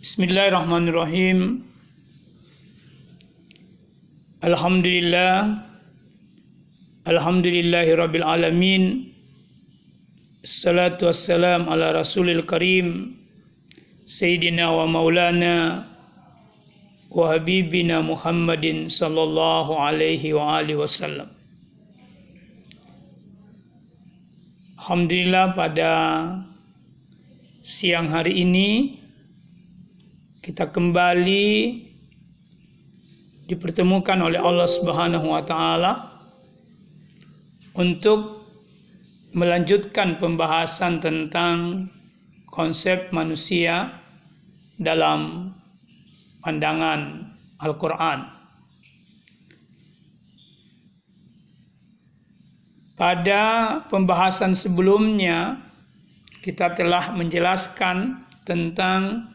Bismillahirrahmanirrahim. Alhamdulillah. Alhamdulillahi rabbil alamin. Assalatu wassalam ala rasulil karim. Sayyidina wa maulana wa habibina Muhammadin sallallahu alaihi wa alihi wasallam. Alhamdulillah pada siang hari ini kita kembali dipertemukan oleh Allah Subhanahu wa taala untuk melanjutkan pembahasan tentang konsep manusia dalam pandangan Al-Qur'an. Pada pembahasan sebelumnya kita telah menjelaskan tentang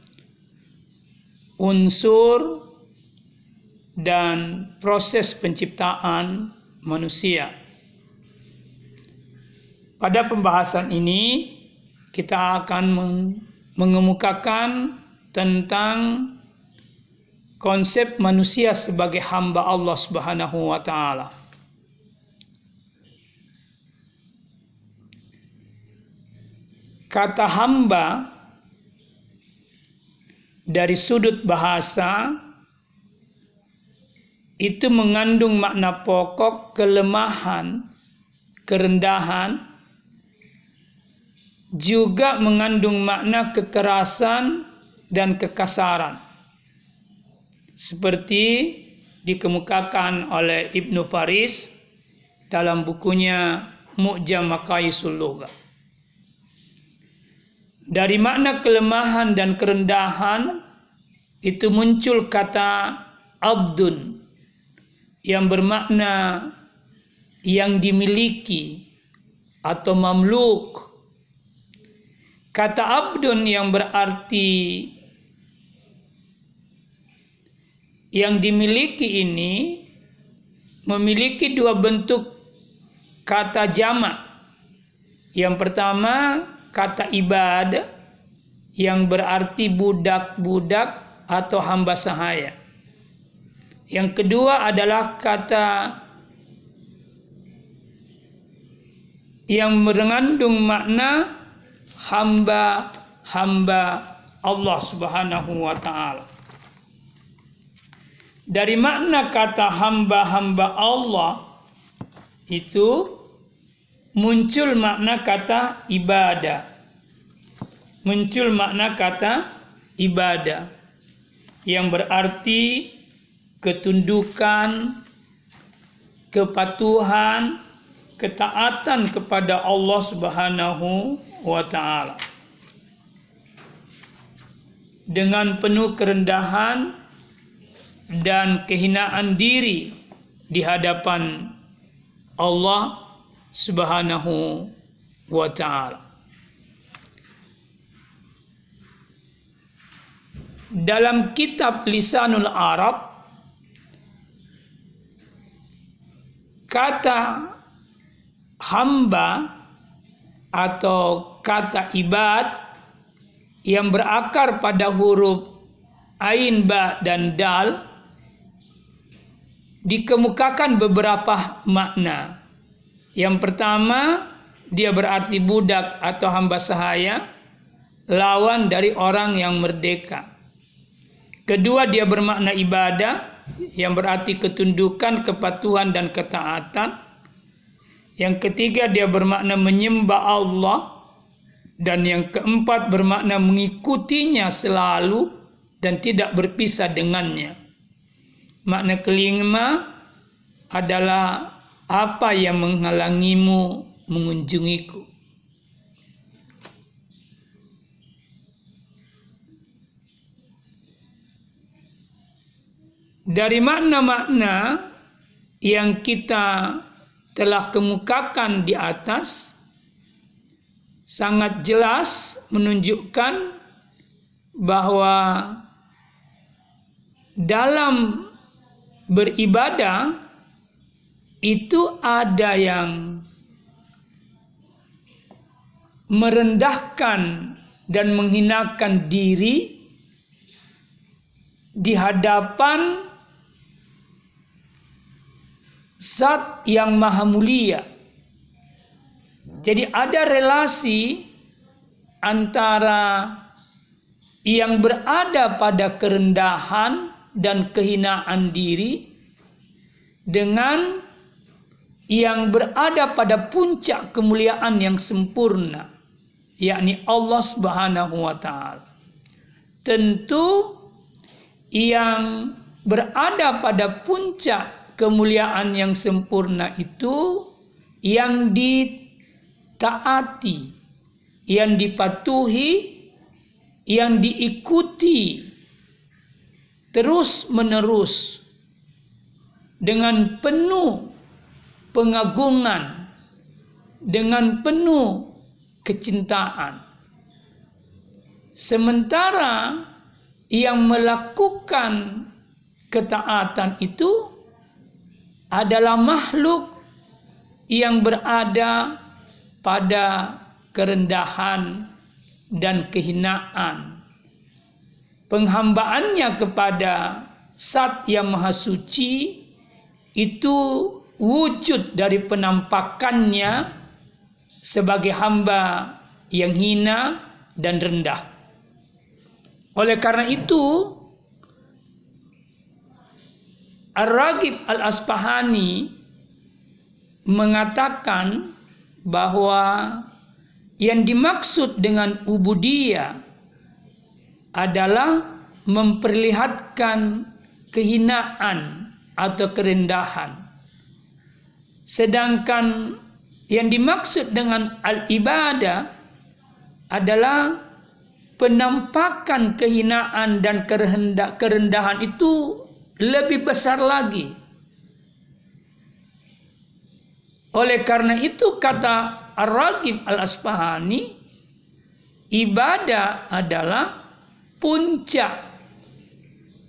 unsur dan proses penciptaan manusia. Pada pembahasan ini kita akan mengemukakan tentang konsep manusia sebagai hamba Allah Subhanahu wa taala. Kata hamba dari sudut bahasa itu mengandung makna pokok kelemahan, kerendahan, juga mengandung makna kekerasan dan kekasaran. Seperti dikemukakan oleh Ibnu Faris dalam bukunya Mu'jam Maqayisul Lughah. Dari makna kelemahan dan kerendahan itu muncul kata abdun yang bermakna yang dimiliki atau mamluk. Kata abdun yang berarti yang dimiliki ini memiliki dua bentuk kata jamak. Yang pertama kata ibadah yang berarti budak-budak atau hamba sahaya. Yang kedua adalah kata yang mengandung makna hamba-hamba Allah Subhanahu wa taala. Dari makna kata hamba-hamba Allah itu muncul makna kata ibadah. Muncul makna kata ibadah yang berarti ketundukan, kepatuhan, ketaatan kepada Allah Subhanahu wa taala. Dengan penuh kerendahan dan kehinaan diri di hadapan Allah Subhanahu wa taala. Dalam kitab Lisanul Arab kata hamba atau kata ibad yang berakar pada huruf ain ba dan dal dikemukakan beberapa makna. Yang pertama, dia berarti budak atau hamba sahaya, lawan dari orang yang merdeka. Kedua, dia bermakna ibadah, yang berarti ketundukan, kepatuhan, dan ketaatan. Yang ketiga, dia bermakna menyembah Allah. Dan yang keempat, bermakna mengikutinya selalu dan tidak berpisah dengannya. Makna kelima adalah apa yang menghalangimu mengunjungiku? Dari makna-makna yang kita telah kemukakan di atas sangat jelas menunjukkan bahwa dalam beribadah itu ada yang merendahkan dan menghinakan diri di hadapan zat yang maha mulia. Jadi ada relasi antara yang berada pada kerendahan dan kehinaan diri dengan yang berada pada puncak kemuliaan yang sempurna yakni Allah Subhanahu wa taala. Tentu yang berada pada puncak kemuliaan yang sempurna itu yang ditaati, yang dipatuhi, yang diikuti terus menerus dengan penuh pengagungan, dengan penuh kecintaan. Sementara yang melakukan ketaatan itu adalah makhluk yang berada pada kerendahan dan kehinaan. Penghambaannya kepada Sat yang Maha Suci itu wujud dari penampakannya sebagai hamba yang hina dan rendah. Oleh karena itu, Ar-Ragib Al-Asfahani mengatakan bahwa yang dimaksud dengan ubudiyah adalah memperlihatkan kehinaan atau kerendahan. Sedangkan yang dimaksud dengan al-ibadah adalah penampakan kehinaan dan kerendahan itu lebih besar lagi. Oleh karena itu kata Ar-Ragib Al-Asfahani ibadah adalah puncak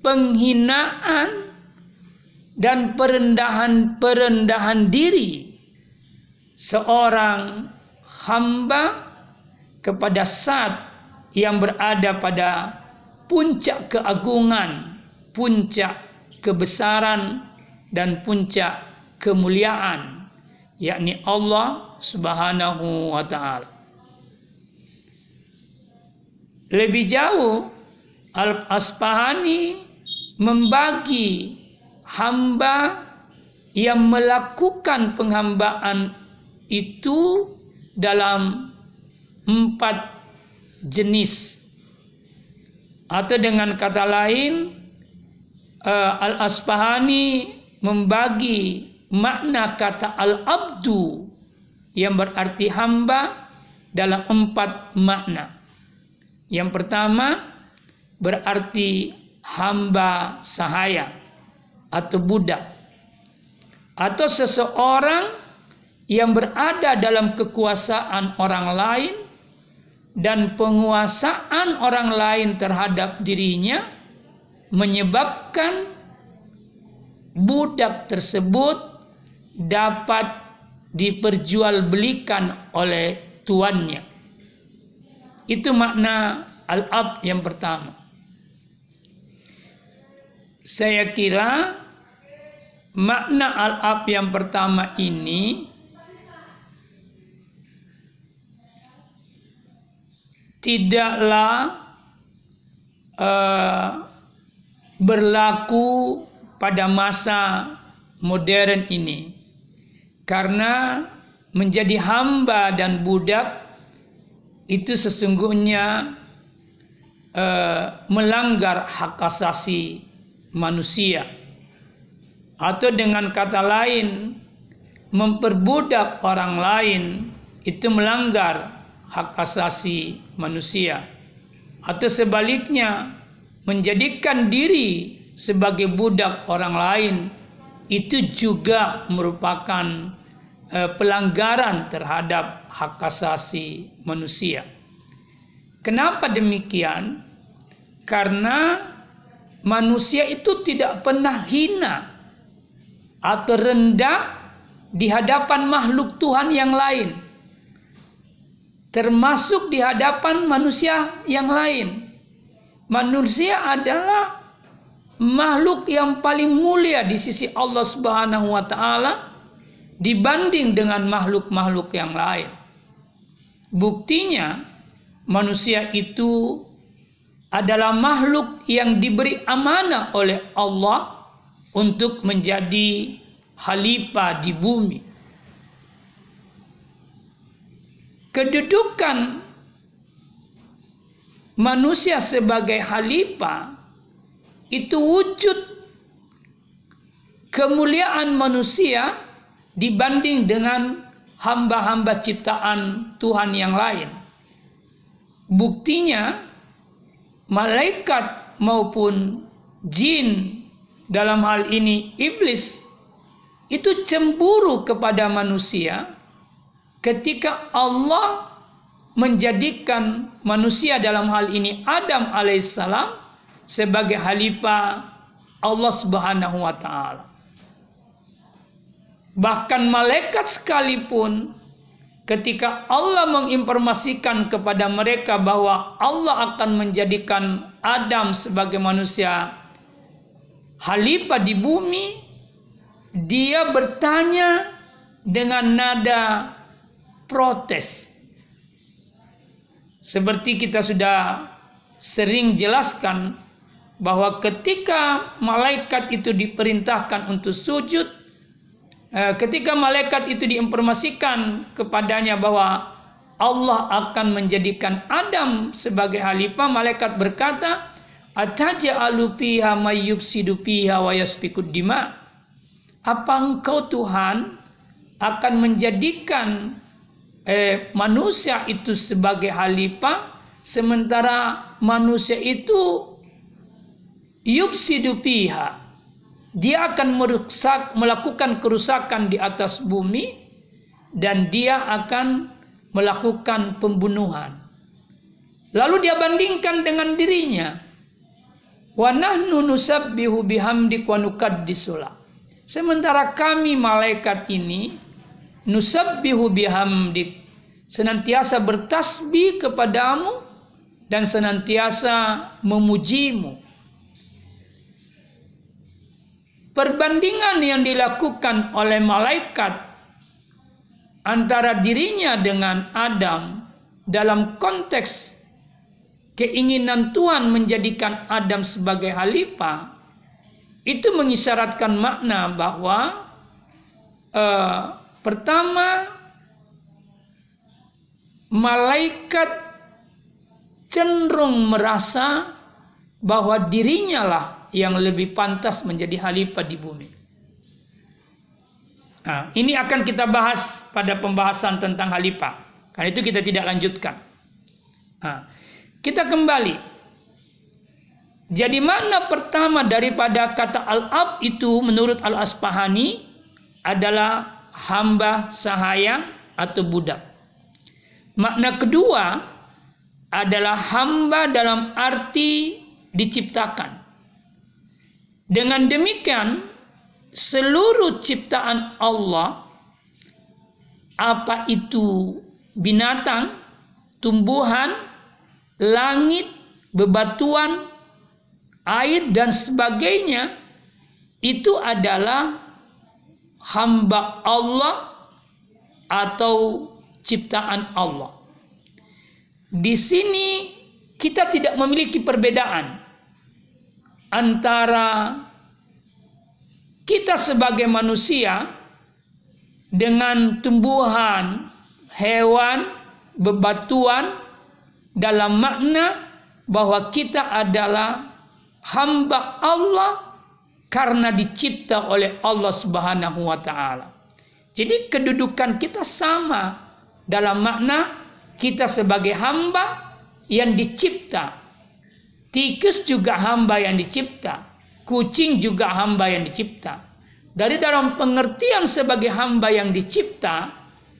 penghinaan dan perendahan-perendahan diri seorang hamba kepada saat yang berada pada puncak keagungan, puncak kebesaran dan puncak kemuliaan yakni Allah Subhanahu wa taala. Lebih jauh Al-Asfahani membagi hamba yang melakukan penghambaan itu dalam empat jenis atau dengan kata lain eh, Al-Asfahani membagi makna kata al-abdu yang berarti hamba dalam empat makna. Yang pertama berarti hamba sahaya atau budak atau seseorang yang berada dalam kekuasaan orang lain dan penguasaan orang lain terhadap dirinya menyebabkan budak tersebut dapat diperjualbelikan oleh tuannya. Itu makna al-ab yang pertama. Saya kira makna al-ab yang pertama ini tidaklah uh, berlaku pada masa modern ini. Karena menjadi hamba dan budak itu sesungguhnya uh, melanggar hak asasi manusia atau dengan kata lain memperbudak orang lain itu melanggar hak asasi manusia atau sebaliknya menjadikan diri sebagai budak orang lain itu juga merupakan uh, pelanggaran terhadap hak asasi manusia. Kenapa demikian? Karena manusia itu tidak pernah hina atau rendah di hadapan makhluk Tuhan yang lain. Termasuk di hadapan manusia yang lain. Manusia adalah makhluk yang paling mulia di sisi Allah Subhanahu wa taala dibanding dengan makhluk-makhluk yang lain. Buktinya manusia itu adalah makhluk yang diberi amanah oleh Allah untuk menjadi khalifah di bumi. Kedudukan manusia sebagai khalifah itu wujud kemuliaan manusia dibanding dengan hamba-hamba ciptaan Tuhan yang lain. Buktinya malaikat maupun jin dalam hal ini iblis itu cemburu kepada manusia ketika Allah menjadikan manusia dalam hal ini Adam alaihissalam sebagai khalifah Allah Subhanahu wa taala. Bahkan malaikat sekalipun ketika Allah menginformasikan kepada mereka bahwa Allah akan menjadikan Adam sebagai manusia khalifah di bumi, dia bertanya dengan nada protes. Seperti kita sudah sering jelaskan bahwa ketika malaikat itu diperintahkan untuk sujud, ketika malaikat itu diinformasikan kepadanya bahwa Allah akan menjadikan Adam sebagai khalifah, malaikat berkata, "Ataja'alu fiha may yufsidu fiha dima?" Apa engkau Tuhan akan menjadikan eh, manusia itu sebagai khalifah sementara manusia itu yufsidu piha dia akan merusak, melakukan kerusakan di atas bumi dan dia akan melakukan pembunuhan. Lalu dia bandingkan dengan dirinya. Wa nahnu nusabbihu bihamdik wa nukaddisulah. Sementara kami malaikat ini nusabbihu bihamdik senantiasa bertasbih kepadamu dan senantiasa memujimu. Perbandingan yang dilakukan oleh malaikat antara dirinya dengan Adam dalam konteks keinginan Tuhan menjadikan Adam sebagai khalifah itu mengisyaratkan makna bahwa uh, pertama malaikat cenderung merasa bahwa dirinya lah yang lebih pantas menjadi khalifah di bumi. Nah, ini akan kita bahas pada pembahasan tentang khalifah. Karena itu kita tidak lanjutkan. Nah, kita kembali. Jadi mana pertama daripada kata al-ab itu menurut al-Asfahani adalah hamba sahaya atau budak. Makna kedua adalah hamba dalam arti diciptakan. Dengan demikian, seluruh ciptaan Allah, apa itu binatang, tumbuhan, langit, bebatuan, air, dan sebagainya, itu adalah hamba Allah atau ciptaan Allah. Di sini kita tidak memiliki perbedaan antara kita sebagai manusia dengan tumbuhan, hewan, bebatuan dalam makna bahwa kita adalah hamba Allah karena dicipta oleh Allah Subhanahu wa taala. Jadi kedudukan kita sama dalam makna kita sebagai hamba yang dicipta Tikus juga hamba yang dicipta. Kucing juga hamba yang dicipta. Dari dalam pengertian sebagai hamba yang dicipta,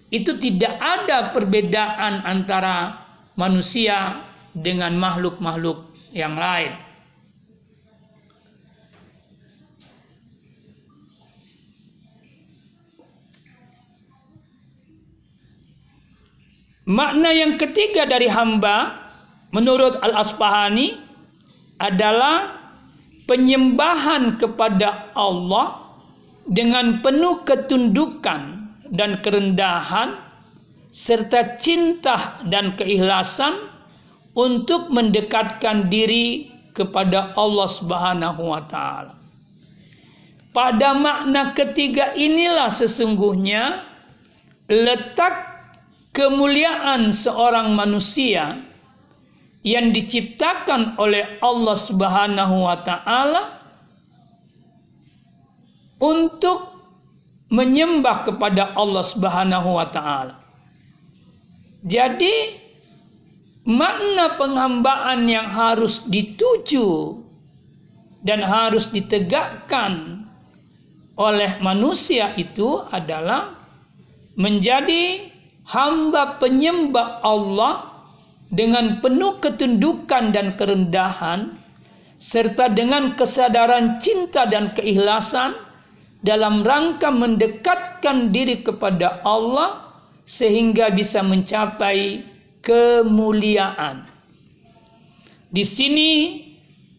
itu tidak ada perbedaan antara manusia dengan makhluk-makhluk yang lain. Makna yang ketiga dari hamba menurut Al-Asfahani adalah penyembahan kepada Allah dengan penuh ketundukan dan kerendahan serta cinta dan keikhlasan untuk mendekatkan diri kepada Allah Subhanahu wa taala. Pada makna ketiga inilah sesungguhnya letak kemuliaan seorang manusia yang diciptakan oleh Allah Subhanahu wa taala untuk menyembah kepada Allah Subhanahu wa taala. Jadi makna penghambaan yang harus dituju dan harus ditegakkan oleh manusia itu adalah menjadi hamba penyembah Allah dengan penuh ketundukan dan kerendahan serta dengan kesadaran cinta dan keikhlasan dalam rangka mendekatkan diri kepada Allah sehingga bisa mencapai kemuliaan. Di sini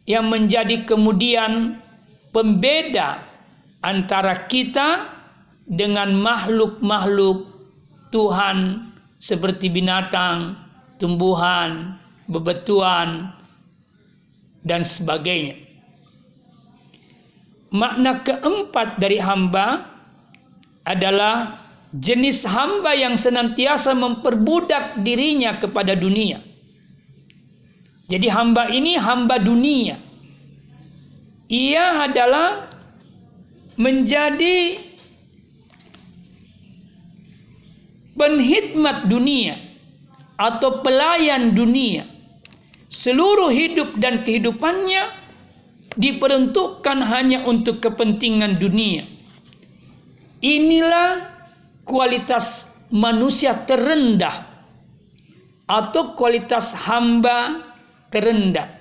yang menjadi kemudian pembeda antara kita dengan makhluk-makhluk Tuhan seperti binatang, tumbuhan, bebatuan, dan sebagainya. Makna keempat dari hamba adalah jenis hamba yang senantiasa memperbudak dirinya kepada dunia. Jadi hamba ini hamba dunia. Ia adalah menjadi penghidmat dunia atau pelayan dunia. Seluruh hidup dan kehidupannya diperuntukkan hanya untuk kepentingan dunia. Inilah kualitas manusia terendah atau kualitas hamba terendah.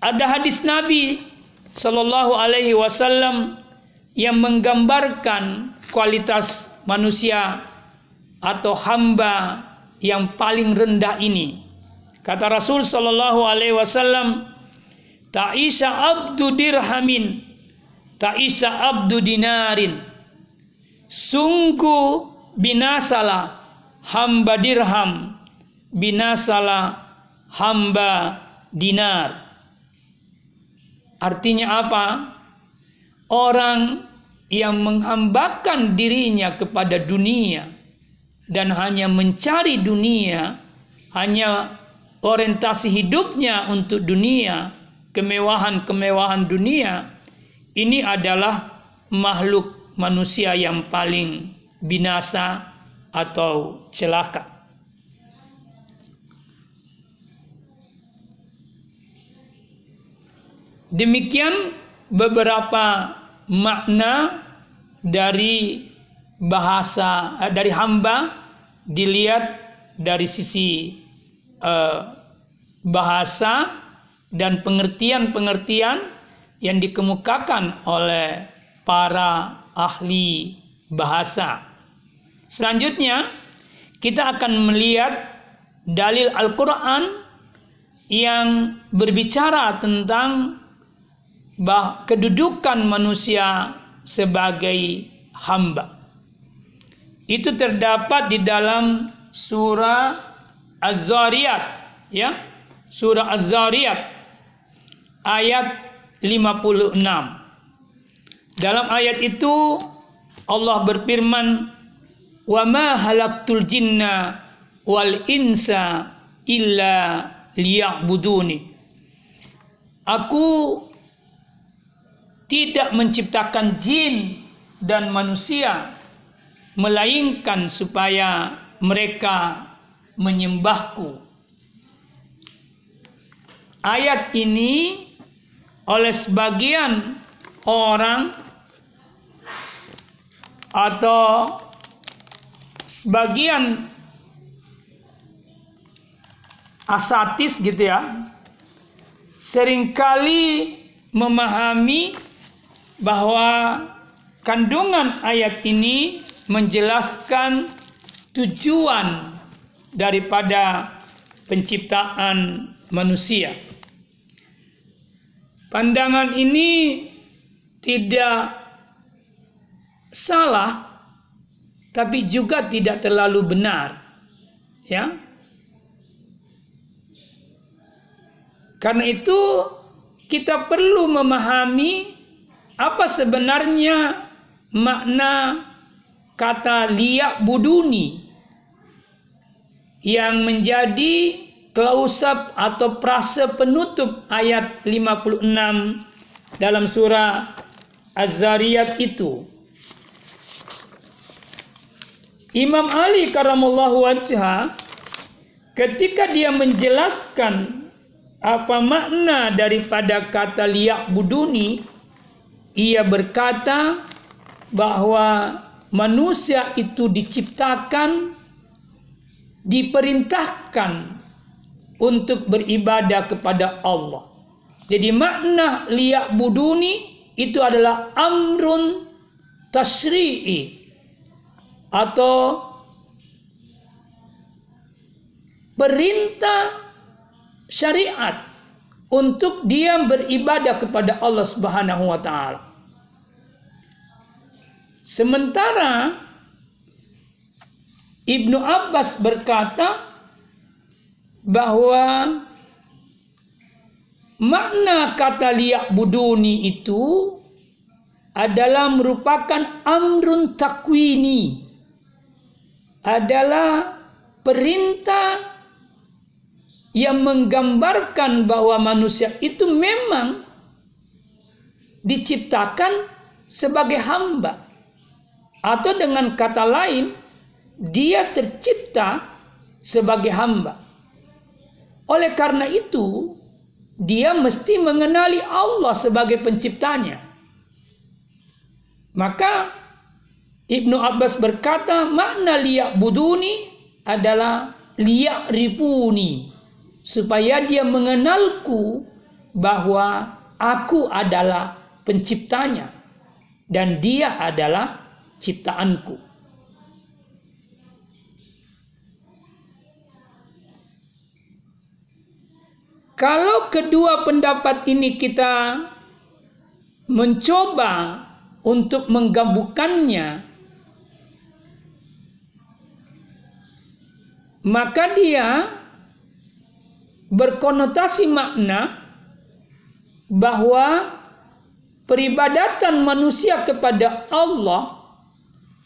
Ada hadis Nabi Shallallahu Alaihi Wasallam yang menggambarkan kualitas manusia atau hamba yang paling rendah ini. Kata Rasul sallallahu alaihi wasallam, "Ta'isa abdu dirhamin, ta'isa abdu dinarin." Sungguh binasala hamba dirham, binasala hamba dinar. Artinya apa? Orang yang menghambakan dirinya kepada dunia dan hanya mencari dunia, hanya orientasi hidupnya untuk dunia, kemewahan-kemewahan dunia, ini adalah makhluk manusia yang paling binasa atau celaka. Demikian beberapa makna dari bahasa eh, dari hamba dilihat dari sisi uh, bahasa dan pengertian-pengertian yang dikemukakan oleh para ahli bahasa. Selanjutnya, kita akan melihat dalil Al-Quran yang berbicara tentang kedudukan manusia sebagai hamba. Itu terdapat di dalam surah Az-Zariyat, ya. Surah Az-Zariyat ayat 56. Dalam ayat itu Allah berfirman, "Wa ma halaktul jinna wal insa illa liya'buduni." Aku tidak menciptakan jin dan manusia melainkan supaya mereka menyembahku. Ayat ini oleh sebagian orang atau sebagian asatis gitu ya sering kali memahami bahwa kandungan ayat ini menjelaskan tujuan daripada penciptaan manusia. Pandangan ini tidak salah tapi juga tidak terlalu benar. Ya. Karena itu kita perlu memahami apa sebenarnya makna kata liak buduni yang menjadi klausab atau prase penutup ayat 56 dalam surah Az-Zariyat itu. Imam Ali karamallahu wajha ketika dia menjelaskan apa makna daripada kata liak buduni ia berkata bahwa manusia itu diciptakan diperintahkan untuk beribadah kepada Allah. Jadi makna liyak buduni itu adalah amrun tasri'i atau perintah syariat untuk dia beribadah kepada Allah Subhanahu wa taala. Sementara Ibnu Abbas berkata bahwa makna kata liak buduni itu adalah merupakan amrun takwini. Adalah perintah yang menggambarkan bahwa manusia itu memang diciptakan sebagai hamba atau dengan kata lain dia tercipta sebagai hamba oleh karena itu, dia mesti mengenali Allah sebagai penciptanya. Maka Ibnu Abbas berkata, makna liyak buduni adalah liyak ripuni. Supaya dia mengenalku bahwa aku adalah penciptanya. Dan dia adalah ciptaanku. Kalau kedua pendapat ini kita mencoba untuk menggabungkannya, maka dia berkonotasi makna bahwa peribadatan manusia kepada Allah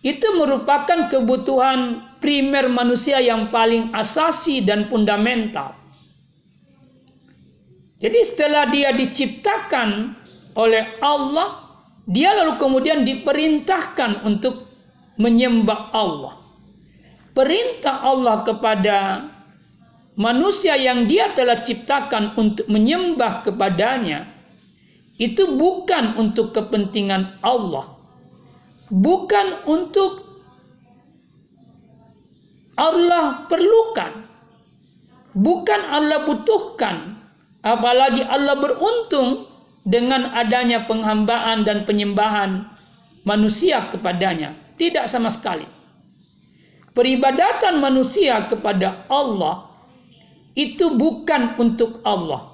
itu merupakan kebutuhan primer manusia yang paling asasi dan fundamental. Jadi setelah dia diciptakan oleh Allah, dia lalu kemudian diperintahkan untuk menyembah Allah. Perintah Allah kepada manusia yang dia telah ciptakan untuk menyembah kepadanya itu bukan untuk kepentingan Allah. Bukan untuk Allah perlukan. Bukan Allah butuhkan Apalagi Allah beruntung dengan adanya penghambaan dan penyembahan manusia kepadanya. Tidak sama sekali. Peribadatan manusia kepada Allah itu bukan untuk Allah.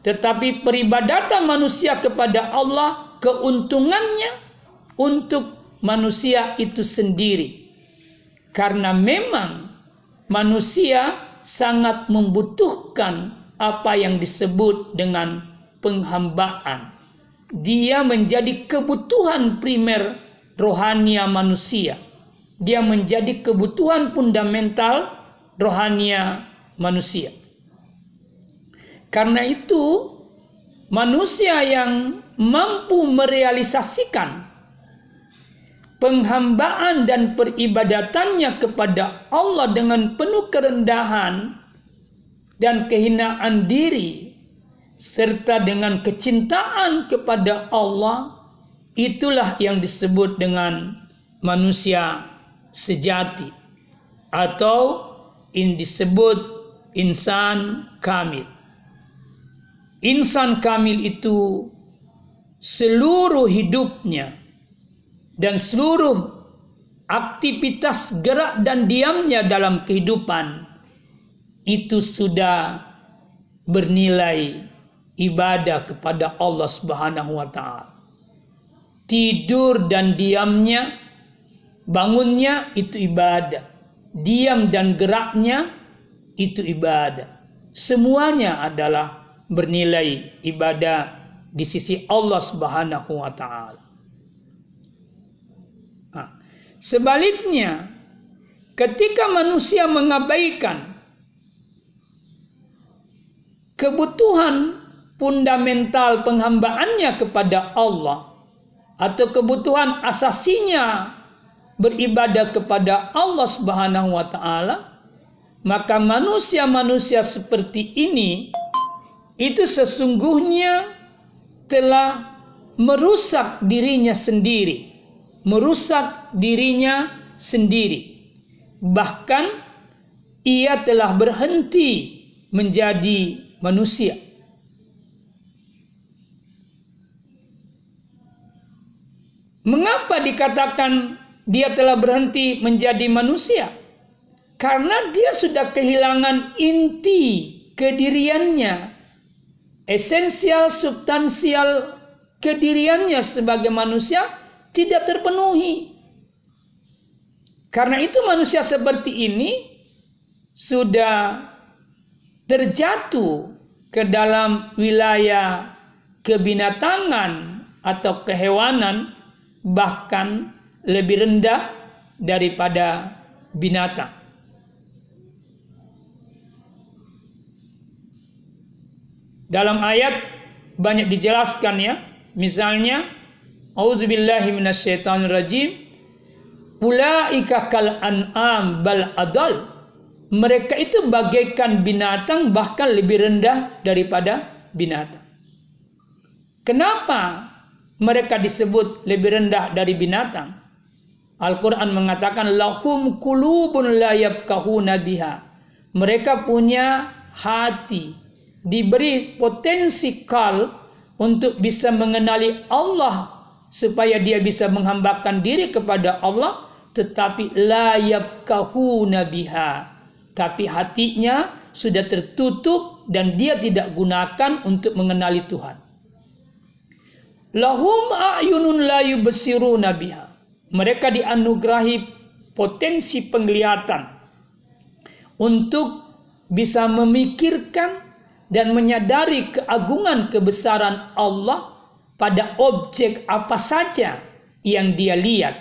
Tetapi peribadatan manusia kepada Allah keuntungannya untuk manusia itu sendiri. Karena memang manusia sangat membutuhkan apa yang disebut dengan penghambaan. Dia menjadi kebutuhan primer rohania manusia. Dia menjadi kebutuhan fundamental rohania manusia. Karena itu, manusia yang mampu merealisasikan penghambaan dan peribadatannya kepada Allah dengan penuh kerendahan dan kehinaan diri serta dengan kecintaan kepada Allah itulah yang disebut dengan manusia sejati atau in disebut insan kamil. Insan kamil itu seluruh hidupnya dan seluruh aktivitas gerak dan diamnya dalam kehidupan itu sudah bernilai ibadah kepada Allah Subhanahu wa taala. Tidur dan diamnya, bangunnya itu ibadah. Diam dan geraknya itu ibadah. Semuanya adalah bernilai ibadah di sisi Allah Subhanahu wa taala. Sebaliknya, ketika manusia mengabaikan kebutuhan fundamental penghambaannya kepada Allah atau kebutuhan asasinya beribadah kepada Allah Subhanahu wa taala, maka manusia-manusia seperti ini itu sesungguhnya telah merusak dirinya sendiri, merusak dirinya sendiri. Bahkan ia telah berhenti menjadi manusia. Mengapa dikatakan dia telah berhenti menjadi manusia? Karena dia sudah kehilangan inti kediriannya, esensial substansial kediriannya sebagai manusia tidak terpenuhi. Karena itu manusia seperti ini sudah terjatuh ke dalam wilayah kebinatangan atau kehewanan bahkan lebih rendah daripada binatang. Dalam ayat banyak dijelaskan ya. Misalnya, Auzubillahi minasyaitonirrajim. Ulaika kal an'am bal adal. Mereka itu bagaikan binatang bahkan lebih rendah daripada binatang. Kenapa mereka disebut lebih rendah dari binatang? Al-Quran mengatakan lahum kulubun la yabkahuna biha. Mereka punya hati diberi potensi kal untuk bisa mengenali Allah supaya dia bisa menghambakan diri kepada Allah tetapi layab kahu nabiha tapi hatinya sudah tertutup dan dia tidak gunakan untuk mengenali Tuhan. Lahum a'yunun la yubsiruna biha. Mereka dianugerahi potensi penglihatan untuk bisa memikirkan dan menyadari keagungan kebesaran Allah pada objek apa saja yang dia lihat.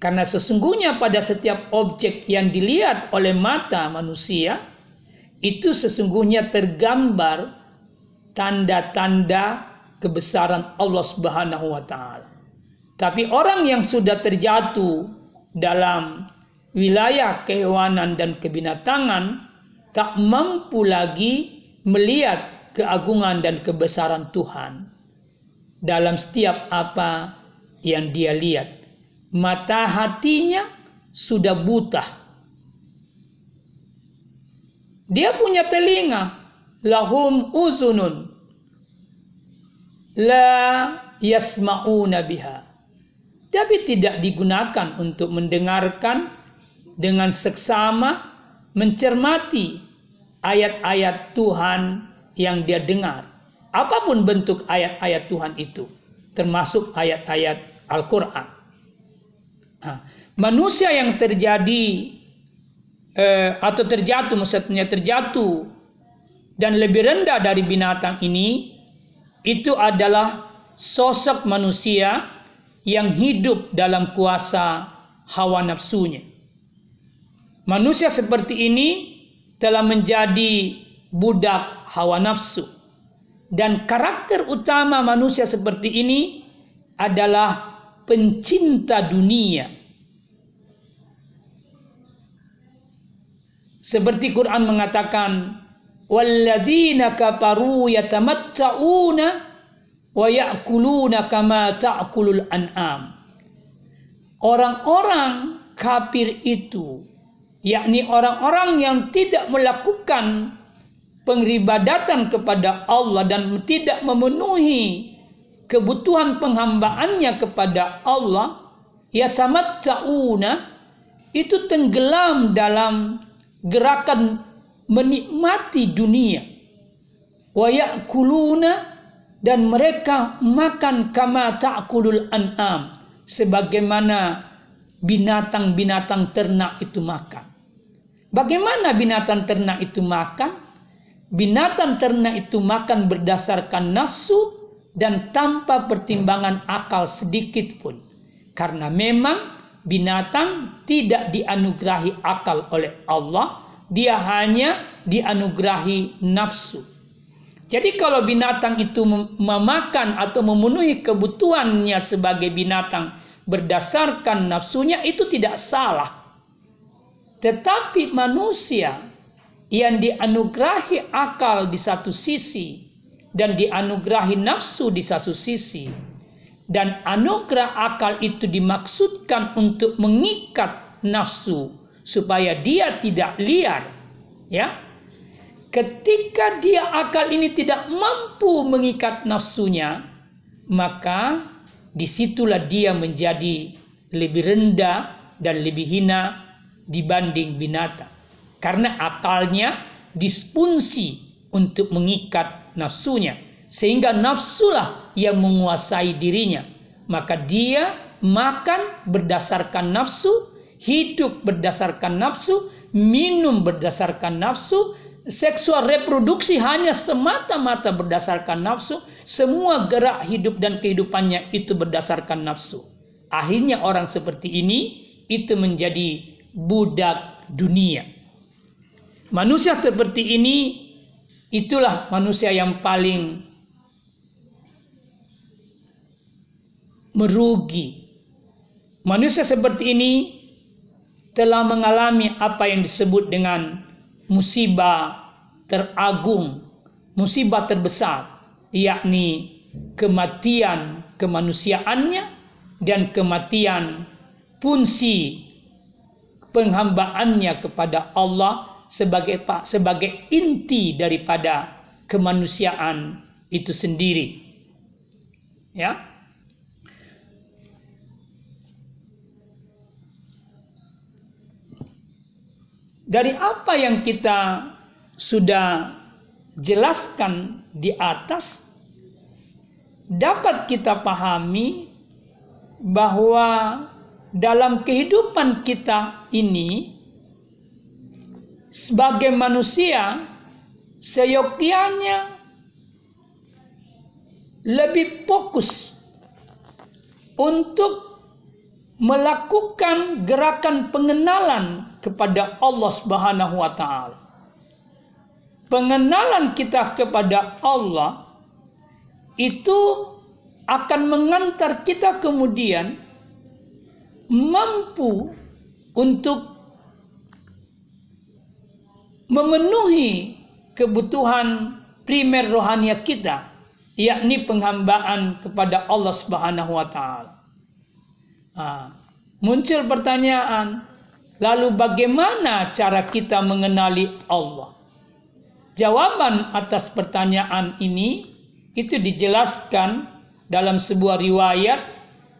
Karena sesungguhnya pada setiap objek yang dilihat oleh mata manusia itu sesungguhnya tergambar tanda-tanda kebesaran Allah Subhanahu wa taala. Tapi orang yang sudah terjatuh dalam wilayah kehewanan dan kebinatangan tak mampu lagi melihat keagungan dan kebesaran Tuhan dalam setiap apa yang dia lihat. Mata hatinya sudah buta. Dia punya telinga, lahum uzunun la yasma'una biha. Tapi tidak digunakan untuk mendengarkan dengan seksama mencermati ayat-ayat Tuhan yang dia dengar. Apa pun bentuk ayat-ayat Tuhan itu, termasuk ayat-ayat Al-Quran. Nah, manusia yang terjadi eh, atau terjatuh, maksudnya terjatuh dan lebih rendah dari binatang ini, itu adalah sosok manusia yang hidup dalam kuasa hawa nafsunya. Manusia seperti ini telah menjadi budak hawa nafsu. Dan karakter utama manusia seperti ini adalah pencinta dunia. Seperti Quran mengatakan, "Walladzina kafaru yatamatta'una wa ya'kuluna kama ta'kulul an'am." Orang-orang kafir itu yakni orang-orang yang tidak melakukan pengribadatan kepada Allah dan tidak memenuhi kebutuhan penghambaannya kepada Allah ya tamatta'una itu tenggelam dalam gerakan menikmati dunia wa ya'kuluna dan mereka makan kama ta'kulul an'am sebagaimana binatang-binatang ternak itu makan. Bagaimana binatang ternak itu makan? Binatang ternak itu makan berdasarkan nafsu dan tanpa pertimbangan akal sedikit pun. Karena memang binatang tidak dianugerahi akal oleh Allah, dia hanya dianugerahi nafsu. Jadi kalau binatang itu memakan atau memenuhi kebutuhannya sebagai binatang berdasarkan nafsunya itu tidak salah. Tetapi manusia yang dianugerahi akal di satu sisi dan dianugerahi nafsu di satu sisi. Dan anugerah akal itu dimaksudkan untuk mengikat nafsu supaya dia tidak liar ya. Ketika dia akal ini tidak mampu mengikat nafsunya maka di situlah dia menjadi lebih rendah dan lebih hina dibanding binatang karena akalnya disfungsi untuk mengikat nafsunya. Sehingga nafsulah yang menguasai dirinya. Maka dia makan berdasarkan nafsu hidup berdasarkan nafsu minum berdasarkan nafsu seksual reproduksi hanya semata-mata berdasarkan nafsu semua gerak hidup dan kehidupannya itu berdasarkan nafsu. Akhirnya orang seperti ini itu menjadi budak dunia Manusia seperti ini itulah manusia yang paling merugi. Manusia seperti ini telah mengalami apa yang disebut dengan musibah teragung, musibah terbesar, yakni kematian kemanusiaannya dan kematian fungsi penghambaannya kepada Allah sebagai sebagai inti daripada kemanusiaan itu sendiri. Ya. Dari apa yang kita sudah jelaskan di atas dapat kita pahami bahwa dalam kehidupan kita ini sebagai manusia seyogyanya lebih fokus untuk melakukan gerakan pengenalan kepada Allah Subhanahu wa taala. Pengenalan kita kepada Allah itu akan mengantar kita kemudian mampu untuk memenuhi kebutuhan primer rohania kita yakni penghambaan kepada Allah Subhanahu wa taala. Muncul pertanyaan, lalu bagaimana cara kita mengenali Allah? Jawaban atas pertanyaan ini itu dijelaskan dalam sebuah riwayat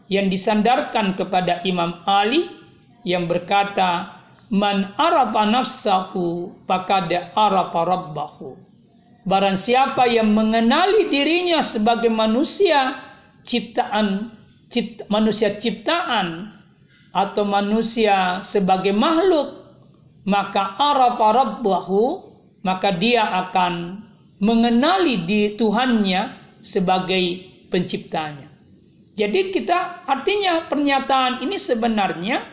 yang disandarkan kepada Imam Ali yang berkata Man arafa nafsahu faqad arafa rabbahu. Barang siapa yang mengenali dirinya sebagai manusia ciptaan cipt, manusia ciptaan atau manusia sebagai makhluk maka arafa rabbahu maka dia akan mengenali di Tuhannya sebagai penciptanya. Jadi kita artinya pernyataan ini sebenarnya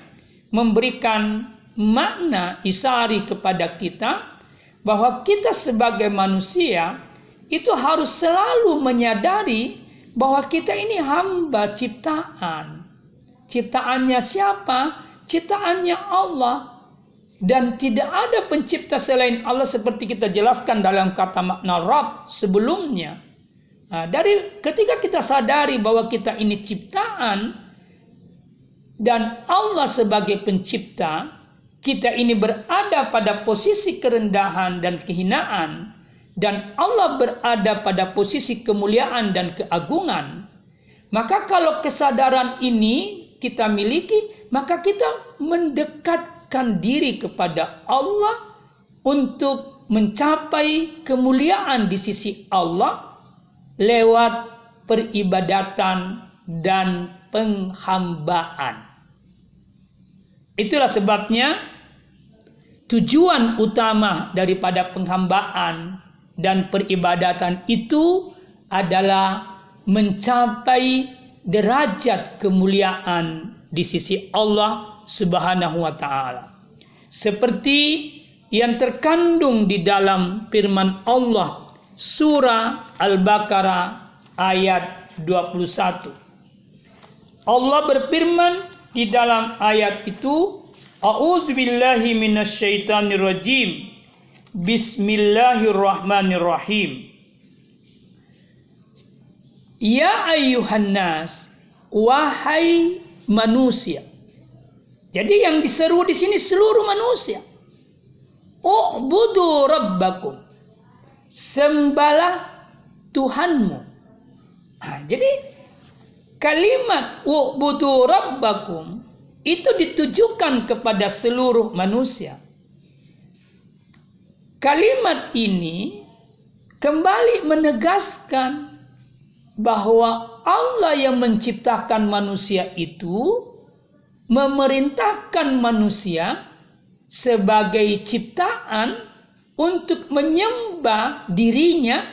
memberikan makna isari kepada kita bahwa kita sebagai manusia itu harus selalu menyadari bahwa kita ini hamba ciptaan. Ciptaannya siapa? Ciptaannya Allah. Dan tidak ada pencipta selain Allah seperti kita jelaskan dalam kata makna Rab sebelumnya. Nah, dari ketika kita sadari bahwa kita ini ciptaan dan Allah sebagai pencipta, kita ini berada pada posisi kerendahan dan kehinaan dan Allah berada pada posisi kemuliaan dan keagungan maka kalau kesadaran ini kita miliki maka kita mendekatkan diri kepada Allah untuk mencapai kemuliaan di sisi Allah lewat peribadatan dan penghambaan. Itulah sebabnya tujuan utama daripada penghambaan dan peribadatan itu adalah mencapai derajat kemuliaan di sisi Allah Subhanahu wa taala. Seperti yang terkandung di dalam firman Allah surah Al-Baqarah ayat 21. Allah berfirman di dalam ayat itu, A'udzubillahi minasyaitonirrajim. Bismillahirrahmanirrahim. Ya ayyuhan nas, wahai manusia. Jadi yang diseru di sini seluruh manusia. U'budu rabbakum. Sembahlah Tuhanmu. Nah, jadi kalimat u'budu rabbakum itu ditujukan kepada seluruh manusia. Kalimat ini kembali menegaskan bahwa Allah yang menciptakan manusia itu memerintahkan manusia sebagai ciptaan untuk menyembah dirinya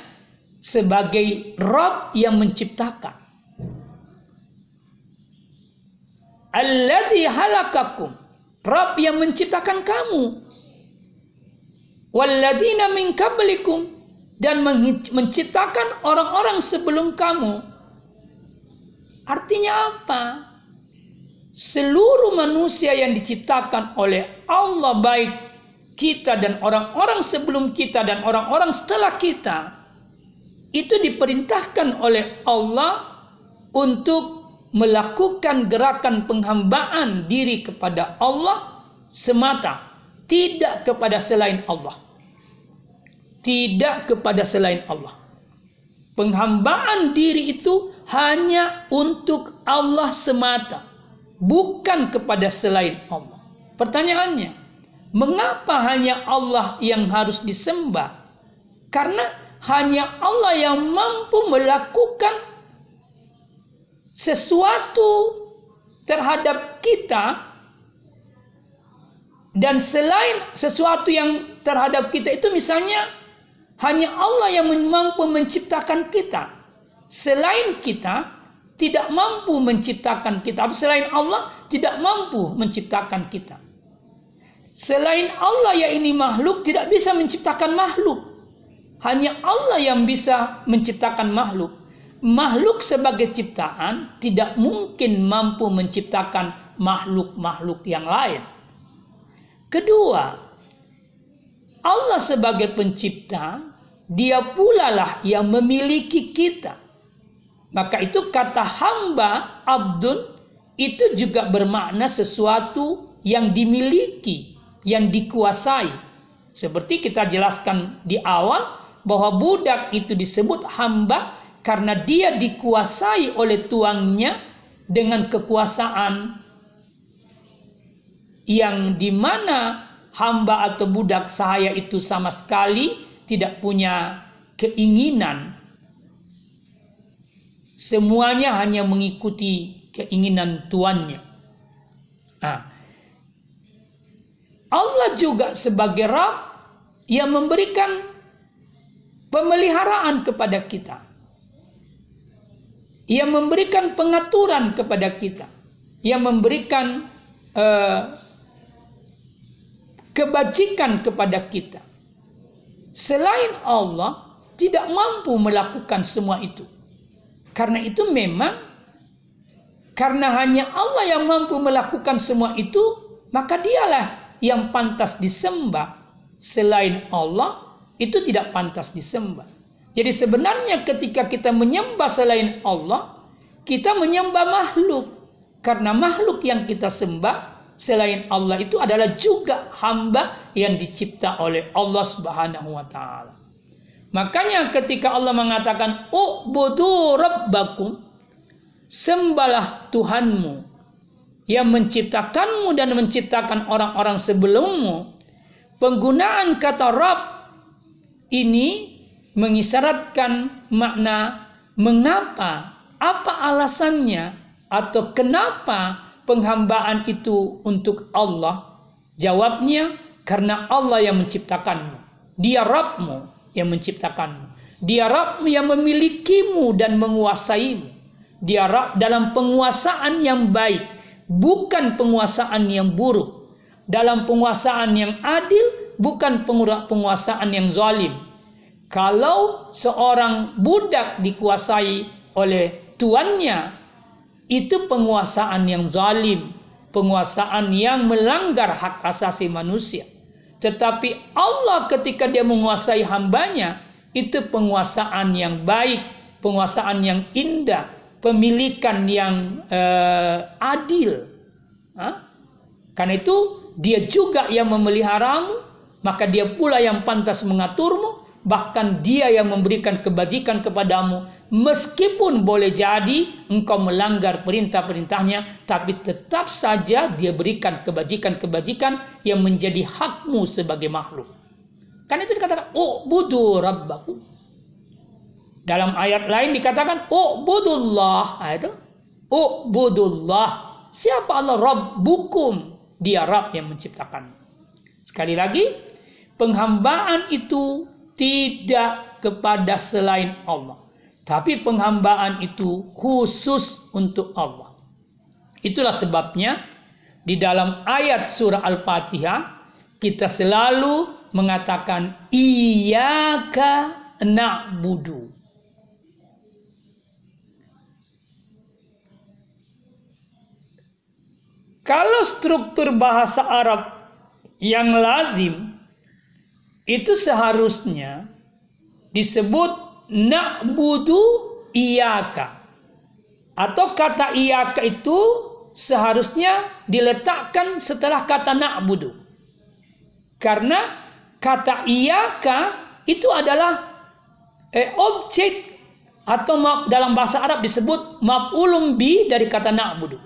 sebagai Rob yang menciptakan. Alladhi halakakum. Rob yang menciptakan kamu. Walladina min kablikum. Dan menciptakan orang-orang sebelum kamu. Artinya apa? seluruh manusia yang diciptakan oleh Allah baik kita dan orang-orang sebelum kita dan orang-orang setelah kita itu diperintahkan oleh Allah untuk melakukan gerakan penghambaan diri kepada Allah semata tidak kepada selain Allah tidak kepada selain Allah penghambaan diri itu hanya untuk Allah semata bukan kepada selain Allah. Pertanyaannya, mengapa hanya Allah yang harus disembah? Karena hanya Allah yang mampu melakukan sesuatu terhadap kita dan selain sesuatu yang terhadap kita itu misalnya hanya Allah yang mampu menciptakan kita. Selain kita tidak mampu menciptakan kita atau selain Allah tidak mampu menciptakan kita. Selain Allah ya ini makhluk tidak bisa menciptakan makhluk. Hanya Allah yang bisa menciptakan makhluk. Makhluk sebagai ciptaan tidak mungkin mampu menciptakan makhluk-makhluk yang lain. Kedua, Allah sebagai pencipta, dia pula lah yang memiliki kita. Maka itu kata hamba abdun itu juga bermakna sesuatu yang dimiliki, yang dikuasai. Seperti kita jelaskan di awal bahwa budak itu disebut hamba karena dia dikuasai oleh tuangnya dengan kekuasaan yang di mana hamba atau budak saya itu sama sekali tidak punya keinginan Semuanya hanya mengikuti keinginan tuannya. Nah, Allah juga sebagai Rab yang memberikan pemeliharaan kepada kita. Ia memberikan pengaturan kepada kita. Ia memberikan uh, kebajikan kepada kita. Selain Allah tidak mampu melakukan semua itu. Karena itu memang karena hanya Allah yang mampu melakukan semua itu, maka dialah yang pantas disembah. Selain Allah itu tidak pantas disembah. Jadi sebenarnya ketika kita menyembah selain Allah, kita menyembah makhluk. Karena makhluk yang kita sembah selain Allah itu adalah juga hamba yang dicipta oleh Allah Subhanahu wa taala. Makanya ketika Allah mengatakan ubudu rabbakum sembahlah Tuhanmu yang menciptakanmu dan menciptakan orang-orang sebelummu. Penggunaan kata Rabb ini mengisyaratkan makna mengapa, apa alasannya atau kenapa penghambaan itu untuk Allah? Jawabnya karena Allah yang menciptakanmu. Dia Rabbmu yang menciptakanmu. Dia Rabb yang memilikimu dan menguasaimu. Dia Rabb dalam penguasaan yang baik, bukan penguasaan yang buruk. Dalam penguasaan yang adil, bukan penguasaan yang zalim. Kalau seorang budak dikuasai oleh tuannya, itu penguasaan yang zalim, penguasaan yang melanggar hak asasi manusia. Tetapi Allah ketika dia menguasai hambanya, itu penguasaan yang baik, penguasaan yang indah, pemilikan yang uh, adil. Karena itu dia juga yang memeliharamu, maka dia pula yang pantas mengaturmu, bahkan dia yang memberikan kebajikan kepadamu, meskipun boleh jadi engkau melanggar perintah-perintahnya, tapi tetap saja dia berikan kebajikan-kebajikan yang menjadi hakmu sebagai makhluk. Kan itu dikatakan, oh budu rabbaku. Dalam ayat lain dikatakan, oh budullah. Nah, itu, oh budullah. Siapa Allah Rabbukum? Dia Rabb yang menciptakan. Sekali lagi, penghambaan itu tidak kepada selain Allah. Tapi penghambaan itu khusus untuk Allah. Itulah sebabnya di dalam ayat surah Al-Fatihah kita selalu mengatakan iyyaka na'budu. Kalau struktur bahasa Arab yang lazim itu seharusnya disebut na'budu iyaka. Atau kata iyaka itu seharusnya diletakkan setelah kata na'budu. Karena kata iyaka itu adalah eh, objek atau dalam bahasa Arab disebut maf'ulun bi dari kata na'budu.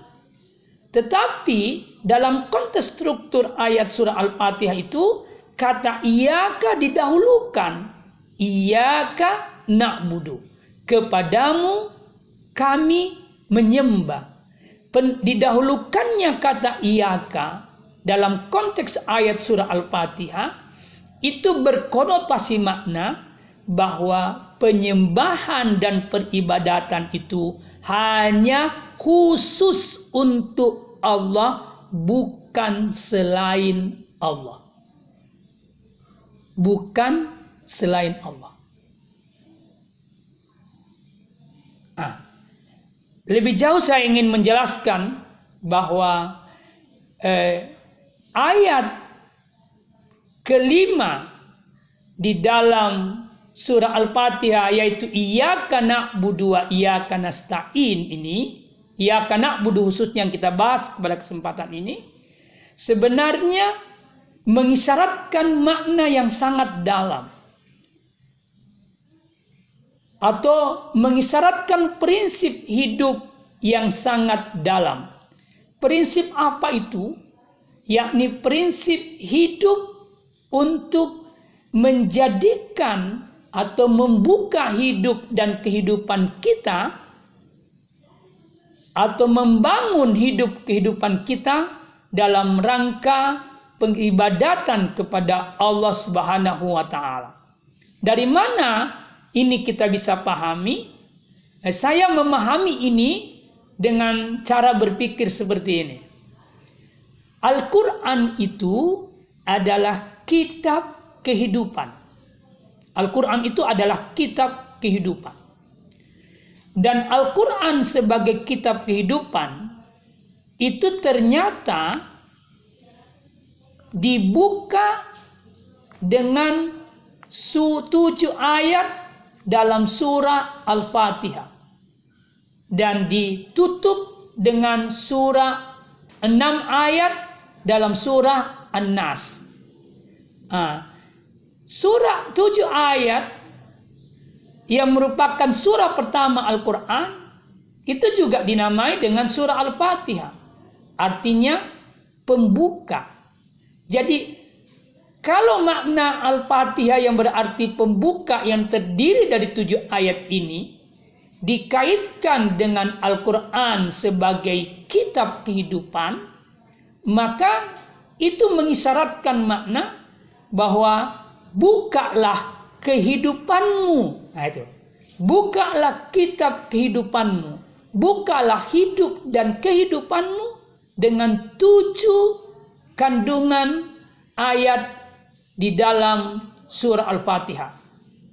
Tetapi dalam konteks struktur ayat surah Al-Fatihah itu kata iyaka didahulukan. Iyaka na'budu. Kepadamu kami menyembah. Didahulukannya kata iyaka dalam konteks ayat surah Al-Fatihah itu berkonotasi makna bahwa penyembahan dan peribadatan itu hanya khusus untuk Allah bukan selain Allah. Bukan selain Allah. Ah. Lebih jauh saya ingin menjelaskan bahwa eh, ayat kelima di dalam surah Al-Fatihah yaitu iyyaka na'budu wa iyyaka nasta'in ini, iyyaka na'budu khususnya yang kita bahas pada kesempatan ini sebenarnya mengisyaratkan makna yang sangat dalam atau mengisyaratkan prinsip hidup yang sangat dalam. Prinsip apa itu? Yakni prinsip hidup untuk menjadikan atau membuka hidup dan kehidupan kita atau membangun hidup kehidupan kita dalam rangka pengibadatan kepada Allah Subhanahu wa taala. Dari mana ini kita bisa pahami? Eh, saya memahami ini dengan cara berpikir seperti ini. Al-Quran itu adalah kitab kehidupan. Al-Quran itu adalah kitab kehidupan. Dan Al-Quran sebagai kitab kehidupan itu ternyata dibuka dengan tujuh ayat dalam surah Al-Fatihah. Dan ditutup dengan surah enam ayat dalam surah An-Nas. Ah, surah tujuh ayat yang merupakan surah pertama Al-Quran itu juga dinamai dengan surah Al-Fatihah. Artinya pembuka. Jadi Kalau makna Al-Fatihah yang berarti pembuka yang terdiri dari tujuh ayat ini dikaitkan dengan Al-Quran sebagai kitab kehidupan, maka itu mengisyaratkan makna bahwa bukalah kehidupanmu. Nah itu. Bukalah kitab kehidupanmu. Bukalah hidup dan kehidupanmu dengan tujuh kandungan ayat di dalam surah Al-Fatihah.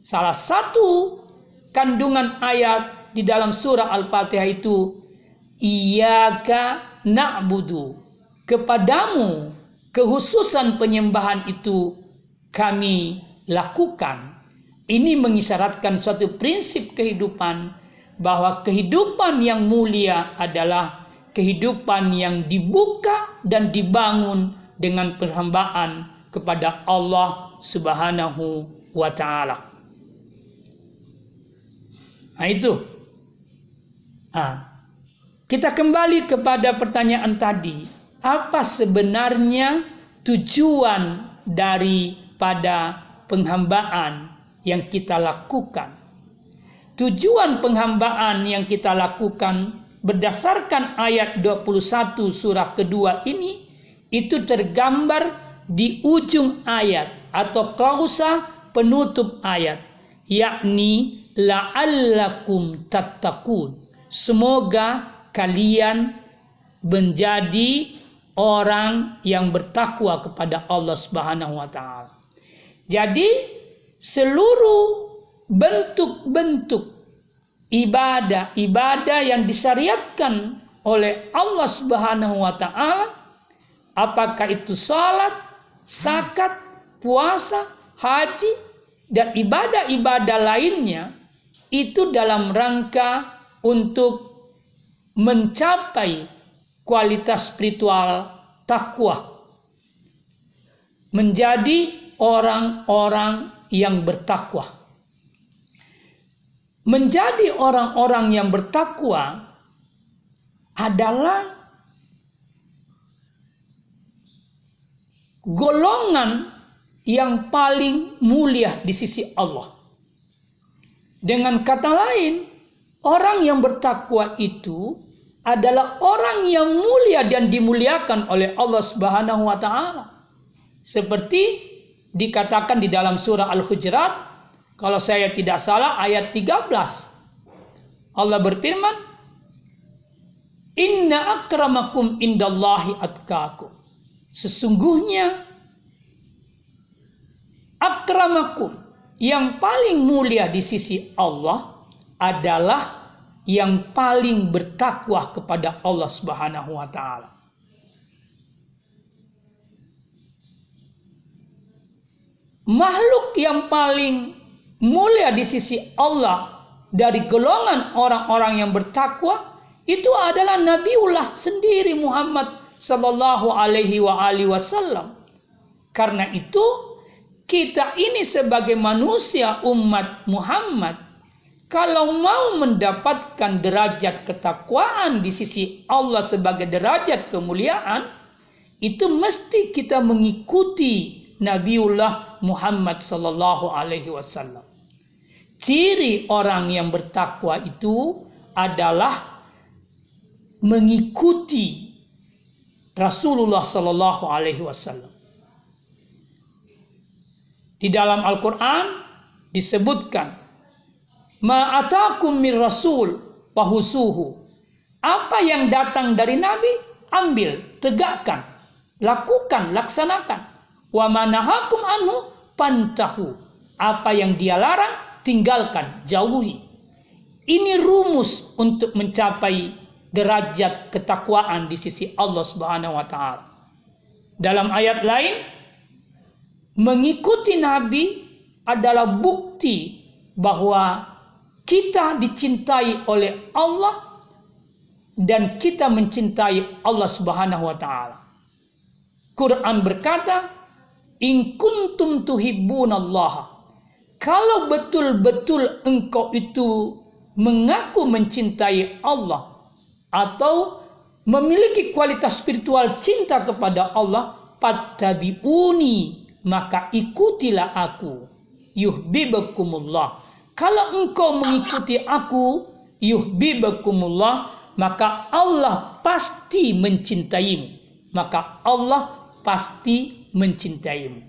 Salah satu kandungan ayat di dalam surah Al-Fatihah itu Iyaka na'budu. Kepadamu kehususan penyembahan itu kami lakukan. Ini mengisyaratkan suatu prinsip kehidupan bahwa kehidupan yang mulia adalah kehidupan yang dibuka dan dibangun dengan perhambaan kepada Allah Subhanahu wa taala. Nah itu. Nah, kita kembali kepada pertanyaan tadi. Apa sebenarnya tujuan daripada penghambaan yang kita lakukan? Tujuan penghambaan yang kita lakukan berdasarkan ayat 21 surah kedua ini itu tergambar di ujung ayat atau klausa penutup ayat yakni la'allakum tattaqun semoga kalian menjadi orang yang bertakwa kepada Allah Subhanahu wa taala. Jadi seluruh bentuk-bentuk ibadah-ibadah yang disyariatkan oleh Allah Subhanahu wa taala apakah itu salat, zakat, puasa, haji, dan ibadah-ibadah lainnya itu dalam rangka untuk mencapai kualitas spiritual takwa. Menjadi orang-orang yang bertakwa. Menjadi orang-orang yang bertakwa adalah golongan yang paling mulia di sisi Allah. Dengan kata lain, orang yang bertakwa itu adalah orang yang mulia dan dimuliakan oleh Allah Subhanahu wa taala. Seperti dikatakan di dalam surah Al-Hujurat, kalau saya tidak salah ayat 13. Allah berfirman, "Inna akramakum indallahi atkakum." Sesungguhnya akramakum yang paling mulia di sisi Allah adalah yang paling bertakwa kepada Allah Subhanahu wa taala. Makhluk yang paling mulia di sisi Allah dari golongan orang-orang yang bertakwa itu adalah Nabiullah sendiri Muhammad sallallahu alaihi wa alihi wasallam. Karena itu kita ini sebagai manusia umat Muhammad kalau mau mendapatkan derajat ketakwaan di sisi Allah sebagai derajat kemuliaan itu mesti kita mengikuti Nabiullah Muhammad sallallahu alaihi wasallam. Ciri orang yang bertakwa itu adalah mengikuti Rasulullah Sallallahu Alaihi Wasallam. Di dalam Al-Quran disebutkan, Ma'atakum min rasul pahusuhu. Apa yang datang dari Nabi, ambil, tegakkan, lakukan, laksanakan. Wa manahakum anhu pantahu. Apa yang dia larang, tinggalkan, jauhi. Ini rumus untuk mencapai derajat ketakwaan di sisi Allah Subhanahu wa taala. Dalam ayat lain mengikuti nabi adalah bukti bahwa kita dicintai oleh Allah dan kita mencintai Allah Subhanahu wa taala. Quran berkata, "In kuntum tuhibbunallaha." Kalau betul-betul engkau itu mengaku mencintai Allah, atau memiliki kualitas spiritual cinta kepada Allah, fattabi'uni, maka ikutilah aku. Yuhibbukumullah. Kalau engkau mengikuti aku, yuhibbukumullah, maka Allah pasti mencintaimu. Maka Allah pasti mencintaimu.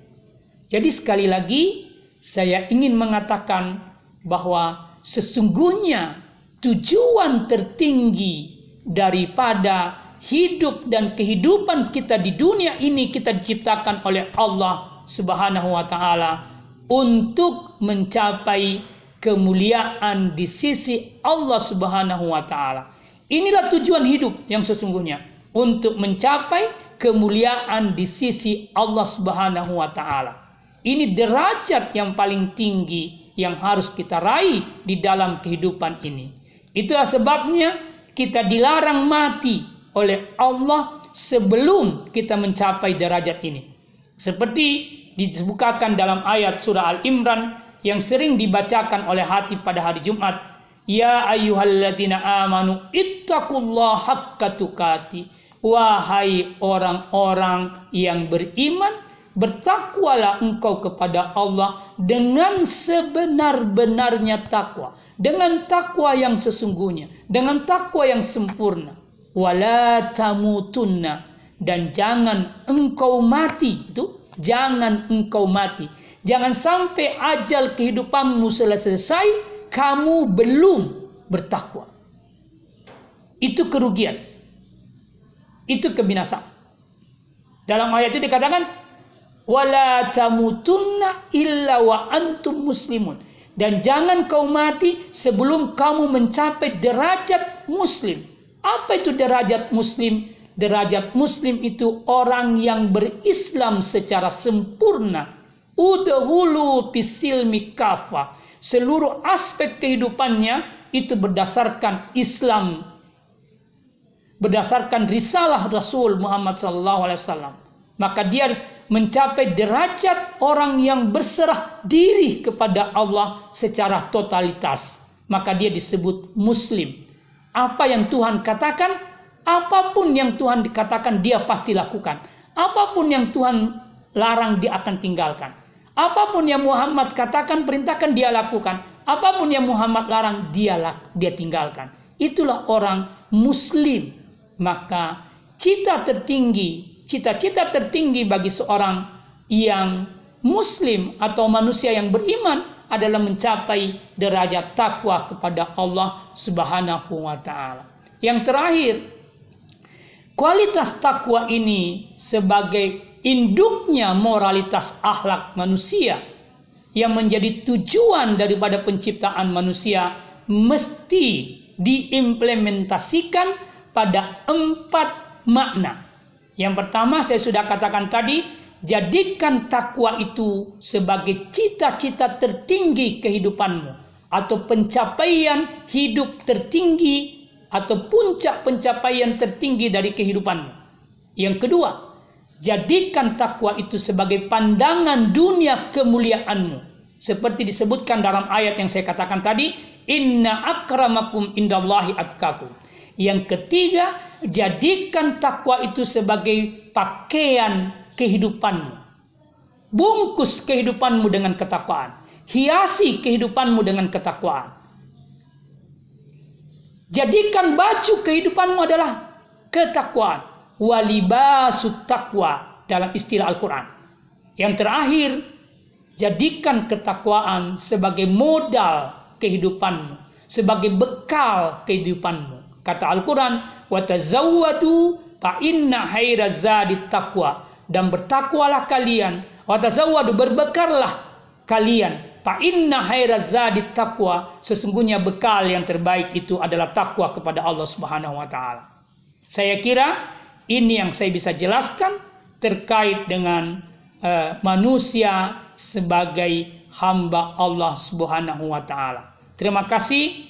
Jadi sekali lagi saya ingin mengatakan bahwa sesungguhnya tujuan tertinggi daripada hidup dan kehidupan kita di dunia ini kita diciptakan oleh Allah Subhanahu wa taala untuk mencapai kemuliaan di sisi Allah Subhanahu wa taala. Inilah tujuan hidup yang sesungguhnya untuk mencapai kemuliaan di sisi Allah Subhanahu wa taala. Ini derajat yang paling tinggi yang harus kita raih di dalam kehidupan ini. Itulah sebabnya kita dilarang mati oleh Allah sebelum kita mencapai derajat ini. Seperti disebutkan dalam ayat surah Al-Imran yang sering dibacakan oleh hati pada hari Jumat. Ya ayyuhalladzina amanu ittaqullaha haqqa tukati. Wahai orang-orang yang beriman, bertakwalah engkau kepada Allah dengan sebenar-benarnya takwa, dengan takwa yang sesungguhnya, dengan takwa yang sempurna. Wala tamutunna. Dan jangan engkau mati. Itu jangan engkau mati. Jangan sampai ajal kehidupanmu selesai kamu belum bertakwa. Itu kerugian. Itu kebinasaan. Dalam ayat itu dikatakan wala tamutunna illa wa antum muslimun dan jangan kau mati sebelum kamu mencapai derajat muslim apa itu derajat muslim? Derajat muslim itu orang yang berislam secara sempurna. Udhulu pisilmi kafa. Seluruh aspek kehidupannya itu berdasarkan Islam. Berdasarkan risalah Rasul Muhammad SAW. Maka dia mencapai derajat orang yang berserah diri kepada Allah secara totalitas. Maka dia disebut muslim. Apa yang Tuhan katakan, apa pun yang Tuhan dikatakan dia pasti lakukan. Apa pun yang Tuhan larang dia akan tinggalkan. Apa pun yang Muhammad katakan, perintahkan dia lakukan. Apa pun yang Muhammad larang dia dia tinggalkan. Itulah orang muslim. Maka cita tertinggi, cita-cita tertinggi bagi seorang yang muslim atau manusia yang beriman adalah mencapai derajat takwa kepada Allah Subhanahu wa taala. Yang terakhir, kualitas takwa ini sebagai induknya moralitas akhlak manusia yang menjadi tujuan daripada penciptaan manusia mesti diimplementasikan pada empat makna. Yang pertama saya sudah katakan tadi, Jadikan takwa itu sebagai cita-cita tertinggi kehidupanmu atau pencapaian hidup tertinggi atau puncak pencapaian tertinggi dari kehidupanmu. Yang kedua, jadikan takwa itu sebagai pandangan dunia kemuliaanmu. Seperti disebutkan dalam ayat yang saya katakan tadi, inna akramakum indallahi atkakum. Yang ketiga, jadikan takwa itu sebagai pakaian kehidupanmu. Bungkus kehidupanmu dengan ketakwaan. Hiasi kehidupanmu dengan ketakwaan. Jadikan baju kehidupanmu adalah ketakwaan. Walibasut takwa dalam istilah Al-Quran. Yang terakhir, jadikan ketakwaan sebagai modal kehidupanmu. Sebagai bekal kehidupanmu. Kata Al-Quran, watazawwadu fa inna taqwa dan bertakwalah kalian watazawwadu berbekarlah kalian fa inna taqwa sesungguhnya bekal yang terbaik itu adalah takwa kepada Allah Subhanahu wa taala. Saya kira ini yang saya bisa jelaskan terkait dengan uh, manusia sebagai hamba Allah Subhanahu wa taala. Terima kasih